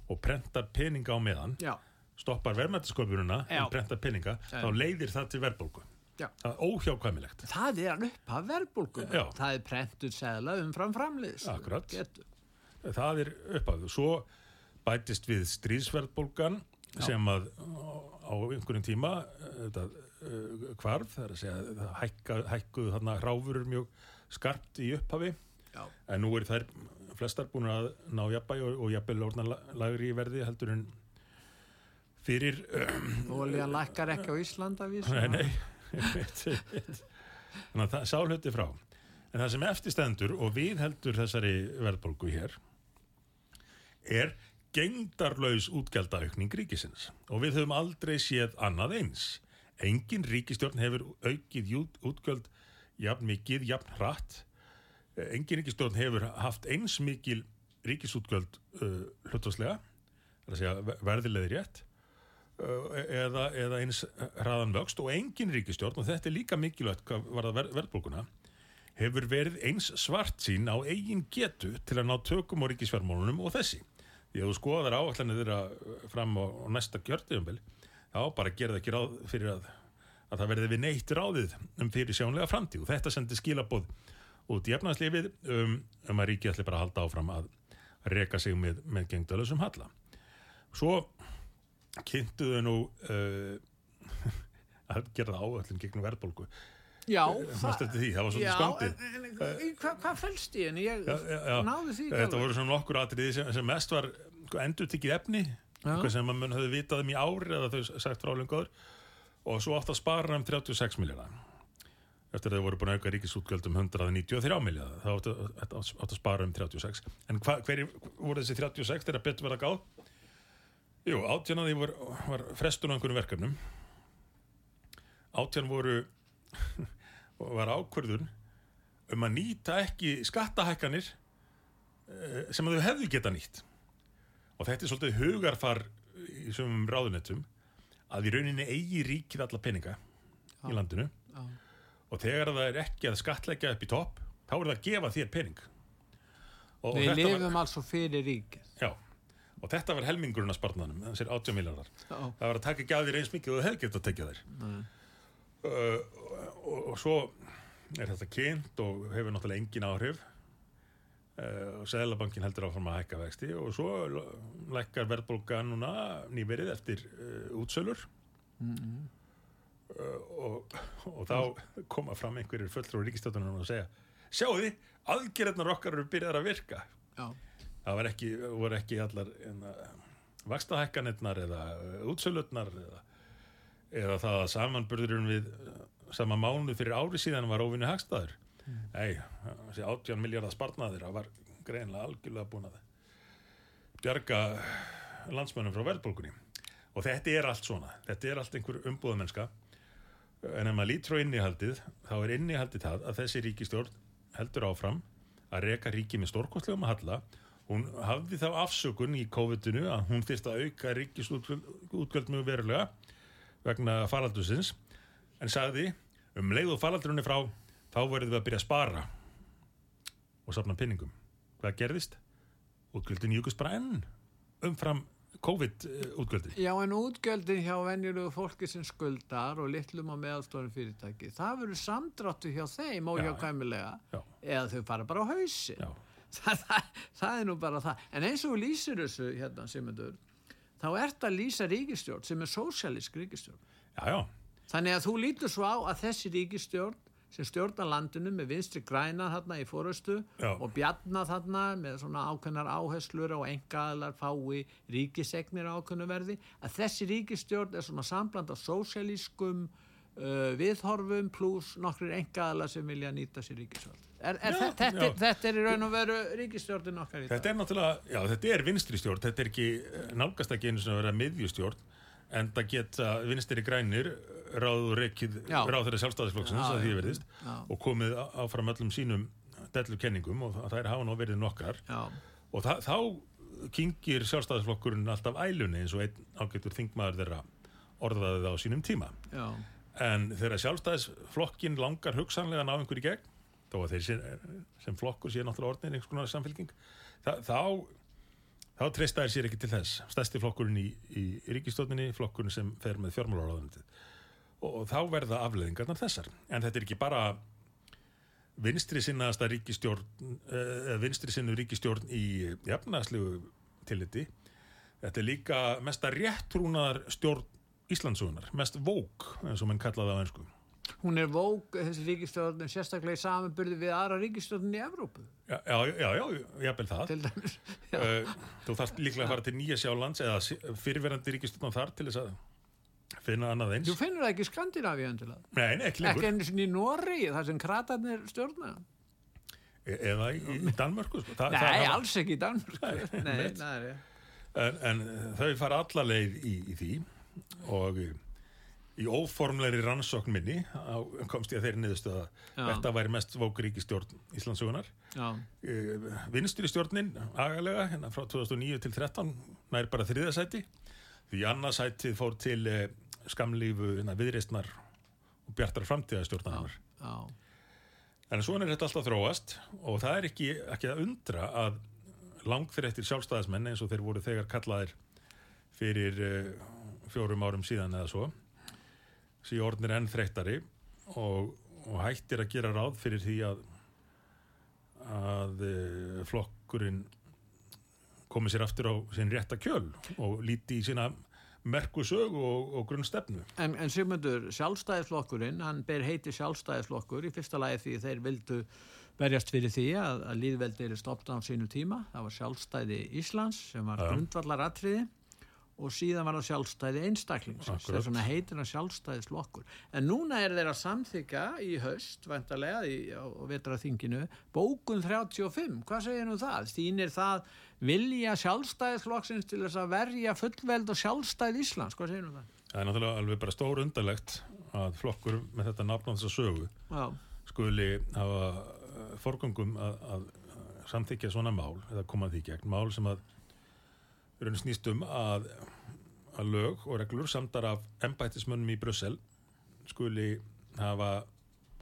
og prentar peninga á meðan, já, stoppar verðmættasköpununa Já. en prentar peninga, Já. þá leiðir það til verðbólgu. já. Það er óhjákvæmilegt. Það er hann upp að. Já. Það er prentur segla umfram framliðs. Akkurat. Það er uppáðu. Svo bætist við stríðsverðbólgan sem að á einhverjum tíma þetta, uh, hvarf, það er að segja hækka, hækkuðu þarna hráfurur mjög skarpt í upphafi Já. en nú er þær flestar búin að ná jafnbæ og, og jafnbæl orðna lagri í verði heldur en fyrir Olían lækkar ekki á Íslanda. Nei, nei. Þannig að það sá hluti frá En það sem eftirstendur og við heldur þessari verðbólgu hér er gengdarlaus útgjaldaaukning ríkisins. Og við höfum aldrei séð annað eins. Engin ríkistjórn hefur aukið út- útgjöld jafn mikið, jafn hratt. Engin ríkistjórn hefur haft eins mikil ríkisútgjöld uh, hlutvarslega er verðilegði rétt uh, eða, eða eins hraðan vöxt. Og engin ríkistjórn og þetta er líka mikilvægt hvað var það ver verðbólguna hefur verið eins svart sín á eigin getu til að ná tökum á ríkisfjármálunum og þessi. Að þú skoðar áallanir þeirra fram á, á næsta kjörtiðumbil, þá bara gerða ekki ráð fyrir að, að það verði við neitt ráðið um fyrir sjónlega framtíð. Og þetta sendi skilabóð út í efnarslifið um, um að ríkið ætli bara að halda áfram að reka sig með, með gengdalösum halla. Svo kynntuðu nú uh, að gera áallin gegnum verðbólgu Já, það já, en- en Hvað hva fælst í henni? Ég Já, já, náði því Þetta alveg. voru svona nokkur atriði sem, sem mest var endur tikið efni eitthvað sem að mun höfðu vitað um í ári eða þau sagt frá lengur og svo átt að spara um 36 miljardar eftir að þau voru búin að auka ríkisútgjöld um 193 miljardar þá áttu átt, átt að spara um 36 en hva, hverju voru þessi 36 þegar betur verið að gáð? Jú, átján að því var, var frestun á einhverjum verkefnum. Átján voru var ákvörðun um að nýta ekki skattahækkanir eh, sem að þau hefðu geta nýtt. Og þetta er svolítið hugarfar í sumum ráðunettum að í rauninni eigi ríkið alla peninga í landinu. Já. og þegar það er ekki að skattleggja upp í topp þá er það að gefa þér pening. Og, og Við lifum altså fyrir ríkið. já, og þetta var helmingurinn af spartnaðnum, þessir 80 miljardar Já. það var að taka að þér eins mikið og þú hefði getað að tekja þér uh, og, og svo er þetta kynnt og hefur náttúrulega engin áhrif. Uh, og Sæðlabankin heldur áfram að hækka vexti og svo lækkar verðbólga núna nýverið eftir uh, útsölur. Uh, og, og þá koma fram einhverjir fulltrúi ríkistöðunum og segja sjáu því, aðgerðnar okkar eru byrjar að virka. Já. það var ekki, voru ekki allar vakstahækkanirnar eða uh, útsölutnar eða, eða það að samanburðurinn við uh, sama mánu fyrir ári síðan var óvinni hagstæður. Nei, þessi 18 miljardar sparnaðir það var greinlega algjörlega búin að bjarga landsmönnum frá verðbólkunni og þetta er allt svona, þetta er allt einhver umbúðamennska. En ef maður lítur á innihaldið þá er innihaldið það að þessi ríkistjórn heldur áfram að reka ríki með stórkostlegum að halla. Hún hafði þá afsökun í COVID-inu að hún þyrst að auka ríkisútgjöld mjög verulega vegna faraldusins en sagði um leið og faraldurinn frá þá verðum við að byrja að spara og safna pinningum hvað gerðist? útgjöldin júkust bara enn umfram COVID-útgjöldin. Já, en útgjöldin hjá venjulegu fólki sem skuldar og litlum og meðalstórum fyrirtæki, það verður samdráttu hjá þeim og Já, hjá já. kæmilega, Já. eða þau fara bara á hausi. Já. Það, það, það er nú bara það. En eins og lýsir þessu, hérna, Simundur, þá ert að lýsa ríkistjórn sem er sósialísk ríkistjórn. Já, já, Þannig að þú lítur svo á að þessi ríkistjórn sem stjórnar landinu með vinstri græna þarna í fórustu Já. og bjarna þarna með svona ákveðnar áherslur og engaðalar fái ríkisegnir á ákveðnu verði að þessi ríkistjórn er svona sambland af sósialískum uh, viðhorfum pluss nokkrir engaðalar sem vilja nýta sér ríkisvöld. Er, er Já, þe- þetta, já. þetta er í raun og veru ríkistjórnin okkar í dag. þetta er náttúrulega, já, þetta er vinstri stjórn, þetta er ekki, nálgast ekki einu sem að vera miðjustjórn, en það geta vinstri grænir ráð og rekið Já. ráð þeirra sjálfstæðisflokksins Já, að því verðist og komið áfram öllum sínum dellukenningum og það er hafa nú verið nokkar og það, þá kingir sjálfstæðisflokkurinn alltaf ælunni eins og einn ágættur þingmaður þeirra orðaði það á sínum tíma já, en þegar sjálfstæðisflokkin langar hugsanlega ná einhver í gegn þó að þeir sem, sem flokkur sé náttúrulega orðin einhvers konar samfélking þá, þá, þá treysta þær sér ekki til þess. Stærsti flokkurinn í, í ríkistofninni flokkurinn sem fer með fjármálaráðanandi og, og þá verða afleðingarnar þessar. En þetta er ekki bara vinstri sinnaðasta ríkistjórn uh, vinstri sinnu ríkistjórn í jafnæðslegu tilliti. Þetta er líka mesta réttrúnaðar stjórn Íslandsugunar, mest vók eins og mann kallaði á einsku hún er vók þessi ríkistjórnin sérstaklega í samanbyrði við aðra ríkistjórnin í Evrópu Já, já, já, já, jafnvel það til dæmis. uh, Þú þarft líklega að fara til Nýja Sjálands eða fyrirverandi ríkistjórn þar til þess að finna annað eins Þú finnur það ekki í Skandinavíu endilega. Nei, nei, ekki Ekki lengur einu sinni í Nóri, þar sem kratarnir stjórna. E- eða í, í Danmörku sko. Þa, Nei, það alls ekki í Danmörk. Nei, nei, nei. en, en þau fara alla leið í, í því og í, í óformlegri rannsókn minni á, komst ég að þeirri niðurstöða Já. þetta væri mest vókuríkistjórn Íslandsugunar Já, uh, vinstri stjórnin agalega hérna frá 2009 til 13 nær bara þriðasæti því annarsætið fór til uh, skamlífu hérna, viðreistnar og bjartar framtíðastjórnarinnar já, en svona er þetta alltaf þróast og það er ekki, ekki að undra að langþreyttir sjálfstæðismenn eins og þeir voru þegar kallaðir fyrir uh, fjórum árum síðan eða svo síðan orðnir enn þreyttari og, og hættir að gera ráð fyrir því að að uh, flokkurinn komi sér aftur á sinn rétta kjöl og líti í sína merku sög og, og grunn stefnu En, en Sigmundur, sjálfstæðisflokkurinn, hann ber heiti sjálfstæðisflokkur í fyrsta lagi því þeir vildu berjast fyrir því að, að líðveldi er stoppt á sínu tíma. Það var sjálfstæði Íslands sem var Já. grundvallar atriði og síðan var það sjálfstæði einstaklingsins. Þess vegna heitir hann sjálfstæðisflokkur. En núna er þeir að samþykja í haust, vantarlega, í, á, á vetraþinginu, bókun 35. Hvað segir nú það? Stýnir það vilja sjálfstæðisflokksins til þess að verja fullveld og sjálfstæð Íslands? Hvað segir nú það? það er náttúrulega alveg bara stór undarlegt að flokkur með þetta nafn á þessa sögu Já. skuli hafa uh, forgöngum að, að samþykja svona mál eða koma því gegn, mál sem að raun snýst um að, að lög og reglur samdar af embættismönnum í Brussel skuli hafa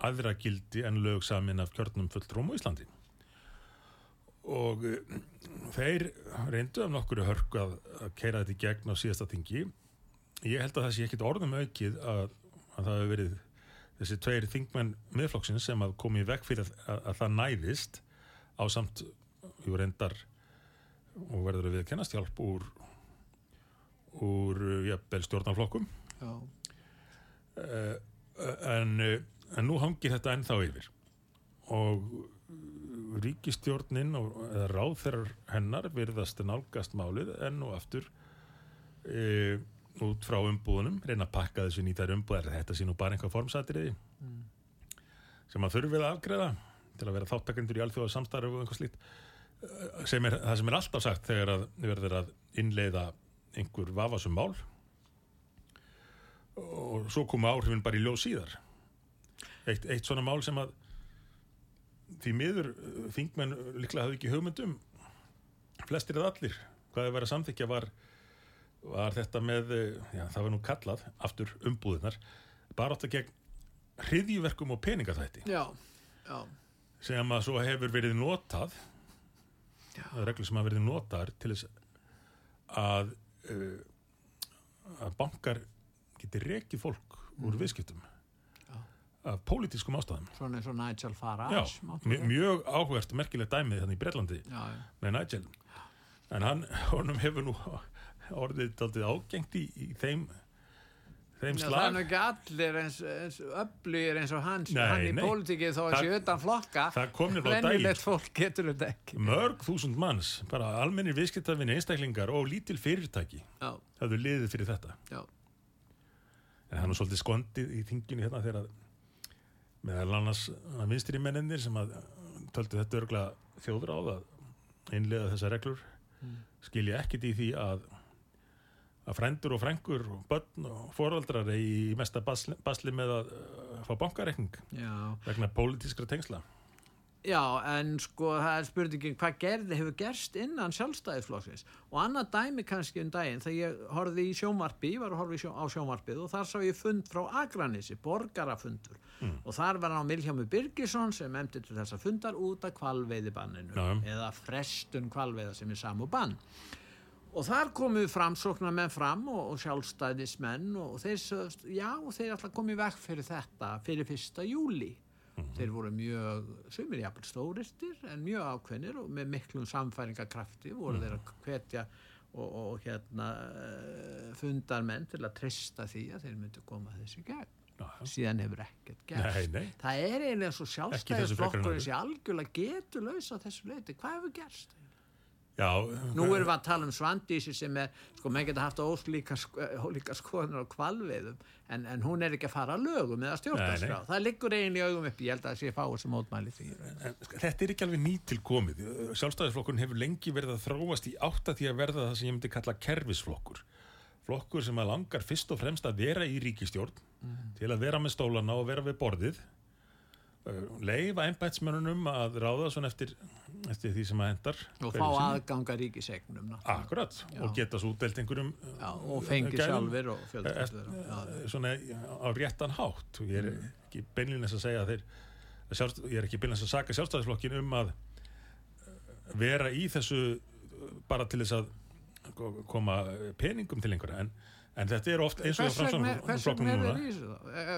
aðra gildi en lög samin af kjörnum fulltrúm á Íslandi. Og uh, þeir reyndu af nokkuru hörku að, að keira þetta í gegn á síðasta þingi. Ég held að það sé ekkit orðum aukið að, að það hefur verið þessi tveir þingmenn miðflokksins sem að komi í veg fyrir að, að það næðist á samt jú reyndar og verður að viðkennast hjálp úr úr jafnvel stjórnarflokkum. Já. uh, en, en nú hangir þetta ennþá yfir. Og ríkistjórnin og, eða ráðherrar hennar virðast nálgast málið enn og aftur uh, út frá umbúðunum reyna að pakka þessu nýtar umbúðar þetta sé nú bara einhvað formsatriði sem að þurfið að afgreða til að vera þáttakendur í alþjóða samstarf og einhvað slíkt. Eh, sem er, það sem er alltaf sagt þegar að verður að innleiða einhver vafasum mál og svo koma áhrifin bara í ljós síðar eitt, eitt svona mál sem að því miður eh, þingmenn líklega hafði ekki hugmyndum flestir eða allir hvað þau verið að samþykja var, var þetta með eh, já, það var nú kallað aftur umbúðunar bara átt að gegn hriðjverkum og peningaþætti Já. Já. sem að svo hefur verið notað reglur sem hafa verið notaðar til þess að uh, að bankar geti rekið fólk úr viðskiptum af pólitískum ástæðum. Svona og Nigel Já, Farage máttu mj- segja. mjög áhugast merkilegt dæmið þannig í Bretlandi já, já. með Nigel. En hann, honum hefur nú orðið ágengt í, í þeim Já, það er nú ekki allir eins, eins öflugir eins og hans Nei, hann í pólitíkið þó að sé utan flokka. Venjulegt fólk getur þetta ekki. Mörg þúsund manns, bara almennir viðskiptafinni einstaklingar og lítil fyrirtæki Já, hafðu liðið fyrir þetta. Já, en hann er svolítið skondið í þinginu hérna þegar að meðal annars að vinstri mennir sem að töldu þetta örgla þjóður á að innlega þessar reglur skilja ekkit í því að að frændur og frængur og börn og foraldrar er í mesta basli, basli með að uh, fá bankareikning vegna pólitískra tengsla. Já, en sko það er spurningin hvað gerði hefur gerst innan sjálfstæðisflokksins? Og annað dæmi kannski um daginn þegar ég horfði í sjónvarpi, ég var að horfa í sjó, á sjónvarpið og þar sá ég fund frá Akranissi, borgarafundur. Og þar var hann á Milhjámi Birgisson sem emdi til þessa fundar út af kvalveiðibanninu eða frestun kvalveiða sem er samu bann og þar komu framsóknar menn fram og, og sjálfstæðismenn og þeir sögst, já, þeir alltaf komið vekk fyrir þetta fyrir fyrsta júli þeir voru mjög, sumir jafnvel stóristir en mjög ákveðnir og með miklum samfæringakrafti voru þeir að hvetja og, og hérna eh, fundarmenn til að treysta því að þeir myndu koma þessi gegn. Síðan hefur ekkert gerst. Nei, nei. það er eiginlega svo sjálfstæðisflokkurinn öðru. sé algjörlega getur laus á þessu leiti, hvað hefur gerst? Já, Nú erum við að tala um Svandísi sem er, sko, menn geta haft ólíka, ólíka skoðunar á kvalveiðum en, en hún er ekki að fara að lögum eða stjórnarskrá. Það liggur eiginlega augum upp, ég held að það sé fáið sem mótmæli því. En sko, þetta er ekki alveg nýtilkomið. Sjálfstæðisflokkurinn hefur lengi verið að þróast í átta því að verða það sem ég myndi kalla kerfisflokkur. Flokkur sem að langar fyrst og fremst að vera í ríkistjórn til að vera með stólana og vera við borðið. Uh, Leifa embætsmönunum að ráða svona eftir, eftir því sem að hendar. Og fá aðganga ríkisegnum. Akkurat, og geta svo útdelt einhverjum Já, og fengi gælum, sjálfur og eh, Já, eh, svona á réttan hátt. Og ég er ekki beinlýnins að segja að þeir að sjálfst, ég er ekki beinlýnins að saka sjálfstæðisflokkin um að eh, vera í þessu eh, bara til þess að ko- koma peningum til einhverja en, en þetta er oft eins og vegna, hvers vegna er þeir í þessu?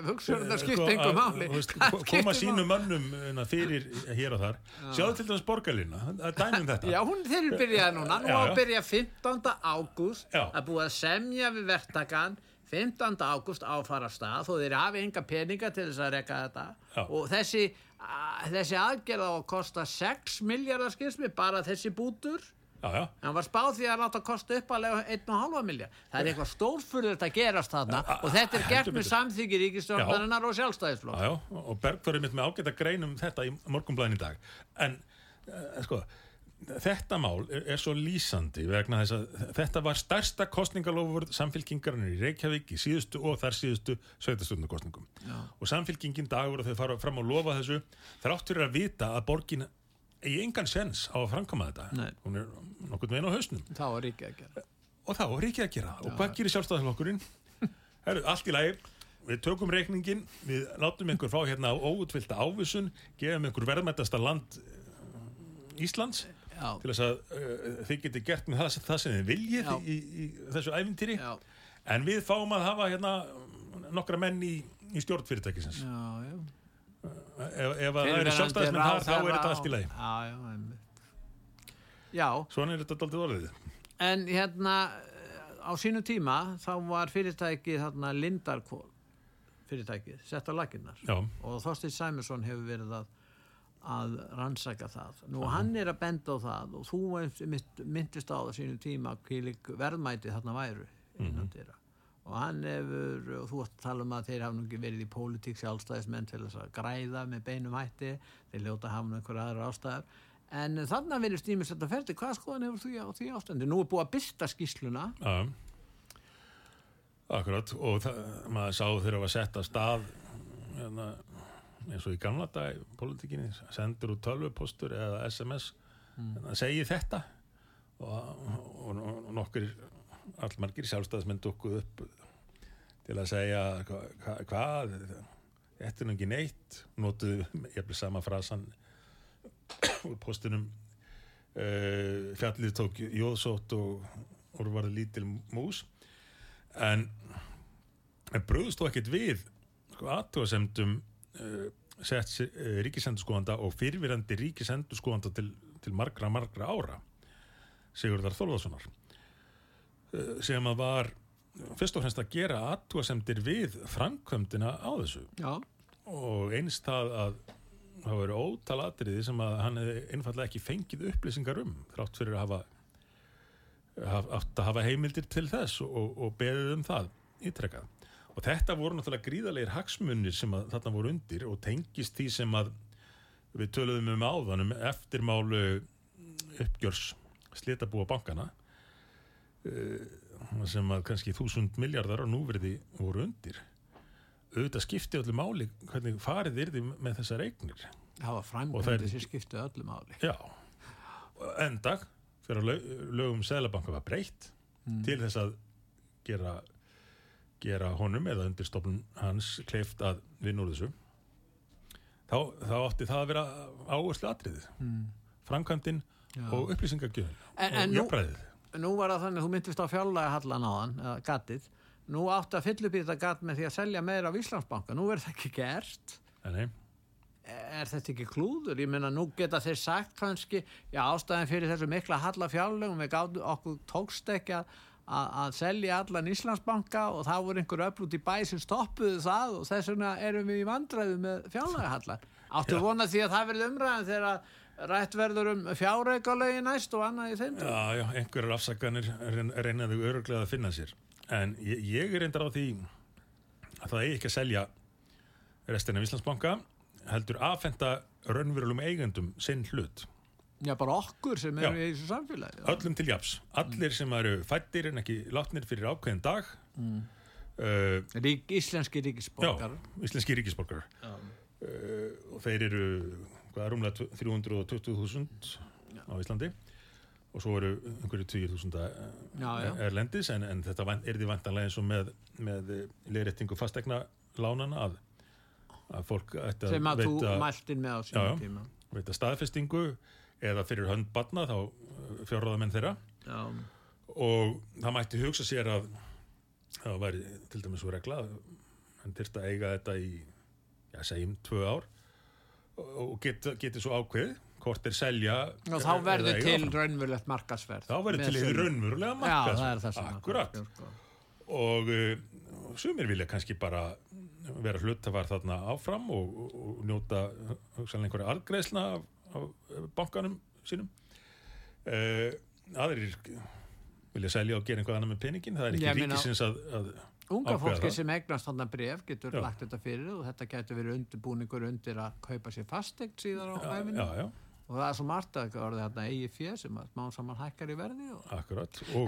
Hugsaður þetta skipt ko- skiptir koma sínum mönnum na, fyrir hér og þar. Sjáðu til dæmis borgarlína að dæmum þetta. Já, hún þeir eru byrjað núna, nú á að byrja 15. ágúst, að búið að semja við verktakan, 15. ágúst áfara stað og þeir hafi enga peninga til þess að reka þetta. Já. og þessi, að, þessi aðgerð á að kosta 6 miljardar skilsmi, bara þessi bútur, já, já, hann var spáð því að láta kosta uppalega 1,5 miljard. Það er eitthvað stórfurður að gerast þarna Ja, og þetta er gert með samþyggi ríkistjórnarinnar og sjálfstæðisflokk. Já, já, og Bergþóri mitt með ágæta grein um þetta í morgunblæðin í dag. En, uh, sko, þetta mál er, er svo lýsandi vegna þess að þetta var stærsta kostningalofur samfélkingarinn í Reykjavík í síðustu og þar síðustu sveitastöndukostningum. Og samfélkingin dagur og þau fara fram að lofa þessu þrátt fyrir að vita að borgin eigi engan sens á að framkama þetta. Nei. Hún er nokkurn veginn á hausnum. Það var ríkið að gera. Og það var ekki að gera. Og hvað gerir sjálfstæðarflokkurinn? Allt í lagi, við tökum reikningin, við látum einhver fá hérna óutvilda ávísun, gefum einhver verðmættasta land eh, Íslands Já. til þess að uh, þið geti gert með það, það sem þið viljið Já. í, í þessu æfintýri. Já, En við fáum að hafa hérna nokkra menn í, í stjórnfyrirtækisins. já, já. Ef, ef að það eru sjálfstæðismenn þar, þá er þetta allt í lagi. Já, já. Já, Svona er þetta daldið orðið. en hérna á sínu tíma þá var fyrirtækið þarna Lindarkvól fyrirtækið, sett á laginnar og Þorstein Sæmursson hefur verið að, að rannsaka það. Nú hann er að benda á það og þú myndist á það sínu tíma verðmæti þarna væru innan dyra og hann hefur, og þú ætti að tala um að þeir hafa nú ekki verið í pólitík sjálfstæðismenn til þess að græða með beinum hætti. Þeir ljóta hafa nú einhverja aðra ástæðar en þannig verið stýmis þetta ferdi hvað skoðan hefur þú á því ástændi nú er búið að byrsta skýsluna Já, akkurat. Og það, maður sá sett að stað hérna, eins og í gamla dag í pólitíkinni, sendur út tölvupostur eða SMS mm. segi þetta. Og, og, og nokkur allmargir sjálfstæðismenn dukkuð upp til að segja hva- hva- hvað? Þetta er nú ekki neitt. Notuðu jafnvel sama frasan úr postinum uh, fjallið tók jóðsótt og, og var lítil mús. En, en bröðust þó ekkert við sko, aðtóðasemdum uh, sett uh, ríkisendurskóðanda og fyrirvirandi ríkisendurskóðanda til, til margra, margra ára Sigurðar Þorðarssonar uh, sem að var fyrst og fremst að gera aðtóðasemdir við framkvæmdina á þessu. Já, og eins það að það voru ótal atriði sem að hann hefði einfallega ekki fengið upplýsingar um þrátt fyrir að hafa haf, átt að hafa heimildir til þess og, og beðið um það ítrekkað og þetta voru náttúrulega gríðarlegar hagsmunir sem að þarna voru undir og tengist því sem að við töluðum um áðanum eftirmálu uppgjörs slitabúa bankana eh, sem að kannski þúsund miljardar á núverði voru undir auðvitað skipti öllu máli hvernig farið yrði með þessar eignir það var framkvæmdi er- sem skiptu öllu máli. já, enda þegar lög, lögum Sælabanka var breytt til þess að gera, gera honum eða undirstofnun hans kleift að vinna úr þessu þá, þá átti það að vera áherslu atriðið mm. framkvæmdin Já. og en og nú- jafnræðið Nú var það þannig, þú myndist á fjárlega hallan á eða gatið. Nú átti að fylla upp í þetta gat með því að selja meira af Íslandsbanka. Nú verður það ekki gert. Nei. Er þetta ekki klúður? Ég meina, nú geta þeir sagt kannski, já, ástæðin fyrir þessu mikla halla fjárlegum, við gáðum okkur tókst ekki að, að, að selja allan Íslandsbanka og það voru einhver öflut í bæ sem stoppuðu það og þess vegna erum við í vandræðu með fjárlega hallan. Áttu Já. vona því að það verði umræðan þegar að rætt verður um fjárreikalögi næst og annað í þeim. Já, já, einhverjar afsakanir reyn- reynaðu öruglega að finna sér en ég, ég er reyndar á því að það eigi ekki að selja restina af Íslandsbanka heldur aðfenda raunverulegum eigendum sinn hlut Já, bara okkur sem Já. eru í þessu samfélagi. já. öllum til japs, allir sem eru fættir en ekki látnir fyrir ákveðin dag mm. uh, Rík, íslenski já, ríkisborgar. íslenski ríkisborgar Já. uh, og þeir eru hvað, rúmlega 320.000 á Íslandi og svo eru einhverju 20.000 Já, já. erlendis en, en þetta er því vantanlega eins og með, með leiðréttingu fastegna lánana að, að fólk ætti Sem að þú veita, mæltin með á sínum tíma. veita staðfestingu eða fyrir hönd batna þá fjárráðamenn þeirra Já. og það mætti hugsa sér að það væri til dæmis svo regla að hann þyrfti að eiga þetta í já, segjum tvö ár og get, geti svo ákveð hvort er selja Og þá verður til raunverulegt markasverð. þá verður til raunverulega er akkurat sko. og uh, sumir vilja kannski bara vera hlutafar þarna áfram og, og, og njóta hugsanlega einhverja arðgreðslna af, af bankanum sínum. Uh, aðrir vilja selja og gera einhvað annað með peningin það er ekki ríkisins að, að Unga fólki það. sem eignast þannig bref getur Já. lagt þetta fyrir og þetta getur verið undirbúningur undir að kaupa sér fastegn síðar á já, æfinu já, já, og það er svo margt að orðið þarna eigi fjö sem að smá saman hækkar í verði og...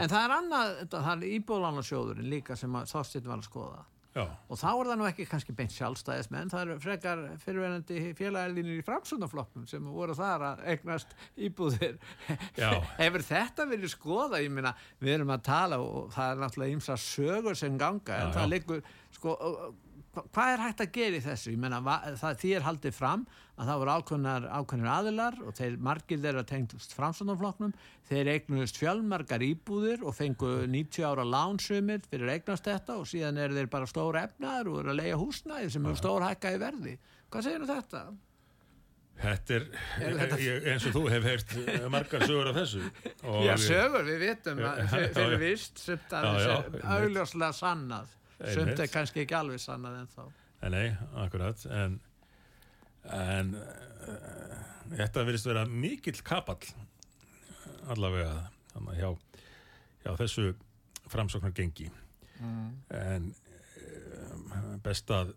en það er annað, þetta- það er íbúðlánarsjóðurinn líka sem að Þorstin var að skoða já, og þá er það nú ekki kannski beint sjálfstæðismenn það eru frekar fyrirverandi félagalinir í framsunaflokknum sem voru þar að eignast íbúðir. Hefur þetta verið skoða ég meina, við erum að tala og það er náttúrulega ýmsa sögur sem ganga en Já, það já. liggur sko, hvað er hægt að gera í þessu? Ég meina, va- það, því er haldið fram að það voru ákveðnar aðilar og þeir margir þeirra tengdust framsunaflokknum þeir eignuðust fjölmargar íbúðir og fengu 90 ára lánsumir fyrir eignast þetta og síðan eru þeir bara stóra efnaðar og eru að leia húsnæði sem eru stór hækka í verði. Hvað segir þetta? þetta er, Er þetta- ég, eins og þú hef heyrt margar sögur af þessu. Já, sögur, við vitum fyrir vist þessu. einmitt. augljóslega sannað sumt er kannski ekki alveg sannað en þá Nei, nei, akkurat en, en uh, þetta verðist vera mikill kapall allavega þannig hjá, hjá þessu framsóknar gengi en um, best að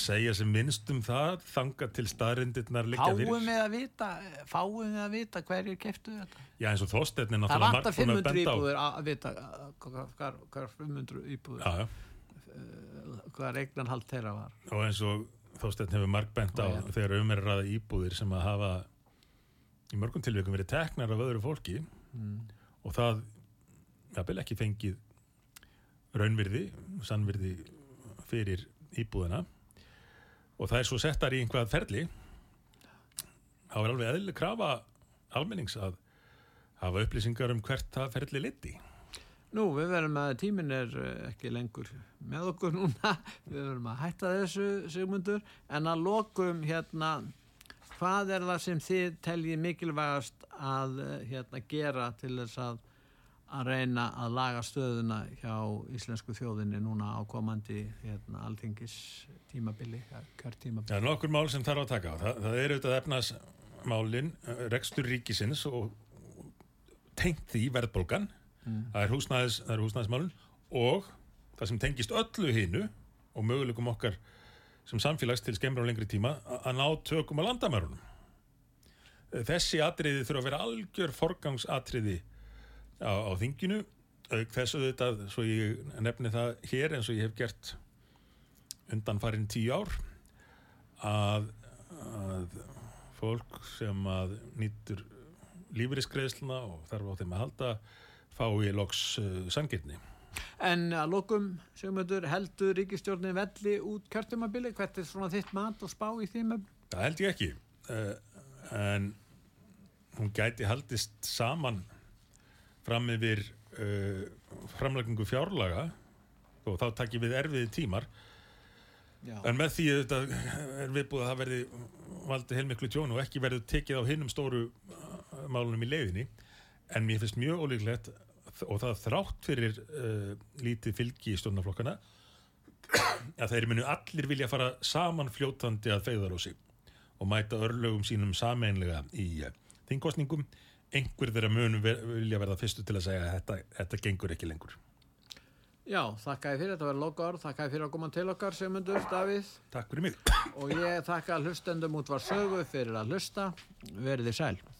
segja sem minnst um það þanga til staðrindirnar fáum við að vita fáum við að vita hverjir keftu þetta? Já, eins og er það búinn að 500 benda á. íbúður að vita hvað 500 íbúður Já, já, hvað regnanhald þeirra var. Og eins og Þorsteinn hefur margt bent á Já, þegar um er að ræða íbúðir sem að hafa í mörgum tilvægum verið teknar af öðru fólki. Og það jafnvel ekki fengið raunvirði, sannvirði fyrir íbúðina og það er svo settar í einhvað ferli. Þá er alveg eðlileg krafa almennings að hafa upplýsingar um hvert það ferli liti. Nú, við verðum að tíminn er eh, ekki lengur með okkur núna, við verðum að hætta þessu sigmundur, en að lokum hérna, hvað er það sem þið teljið mikilvægast að eh, hérna, gera til þess að, að reyna að laga stöðuna hjá íslensku þjóðinni núna á komandi hérna, alþingis tímabili, kjörtímabili? Það er nokkur mál sem þarf að taka á. Það, það er auðvitað efnaðsmálin, rekstur ríkisins og tengt því verðbólgan mm. það er húsnæðis, húsnæðismálun og það sem tengist öllu hinnu og möguleikum okkar sem samfélags til skemmur á lengri tíma að ná tökum að landamærunum þessi atriði þurfa að vera algjör forgangsatriði á, á þinginu þessu þetta, svo ég nefni það hér eins og ég hef gert undan farin tíu ár að, að fólk sem að nýtur lífeyriskreðsluna og þarf á þeim að halda fái loks uh, sangirni. En að lokum, segumöndur, heldur ríkistjórnin velli út kjörtumabili? Hvert er svona þitt mat og spá í með? Það held ég ekki, uh, en hún gæti haldist saman fram yfir uh, framleggingu fjárlaga og þá takkir við erfiði tímar. Já. en með því þetta er viðbúið að það verði valdi heilmiklu tjónu og ekki verði tekið á hinnum stóru uh, málunum í leiðinni. En mér finnst mjög ólíklegt og það þrátt fyrir uh, lítið fylgi í stjórnaflokkana að þeir munu allir vilja fara saman fljótandi að feyðarósi og mæta örlögum sínum sameinlega í uh, þingkostningum einhver þeirra ver, vilja verða fyrstu til að segja að þetta, þetta gengur ekki lengur Já, þakka ég fyrir, þetta var loka orð, þakka ég fyrir að koma til okkar Sigmundur, Davíð. Takk fyrir mig. Og ég þakka hlustendum út var sögu fyrir að hlusta, verið þið sæl.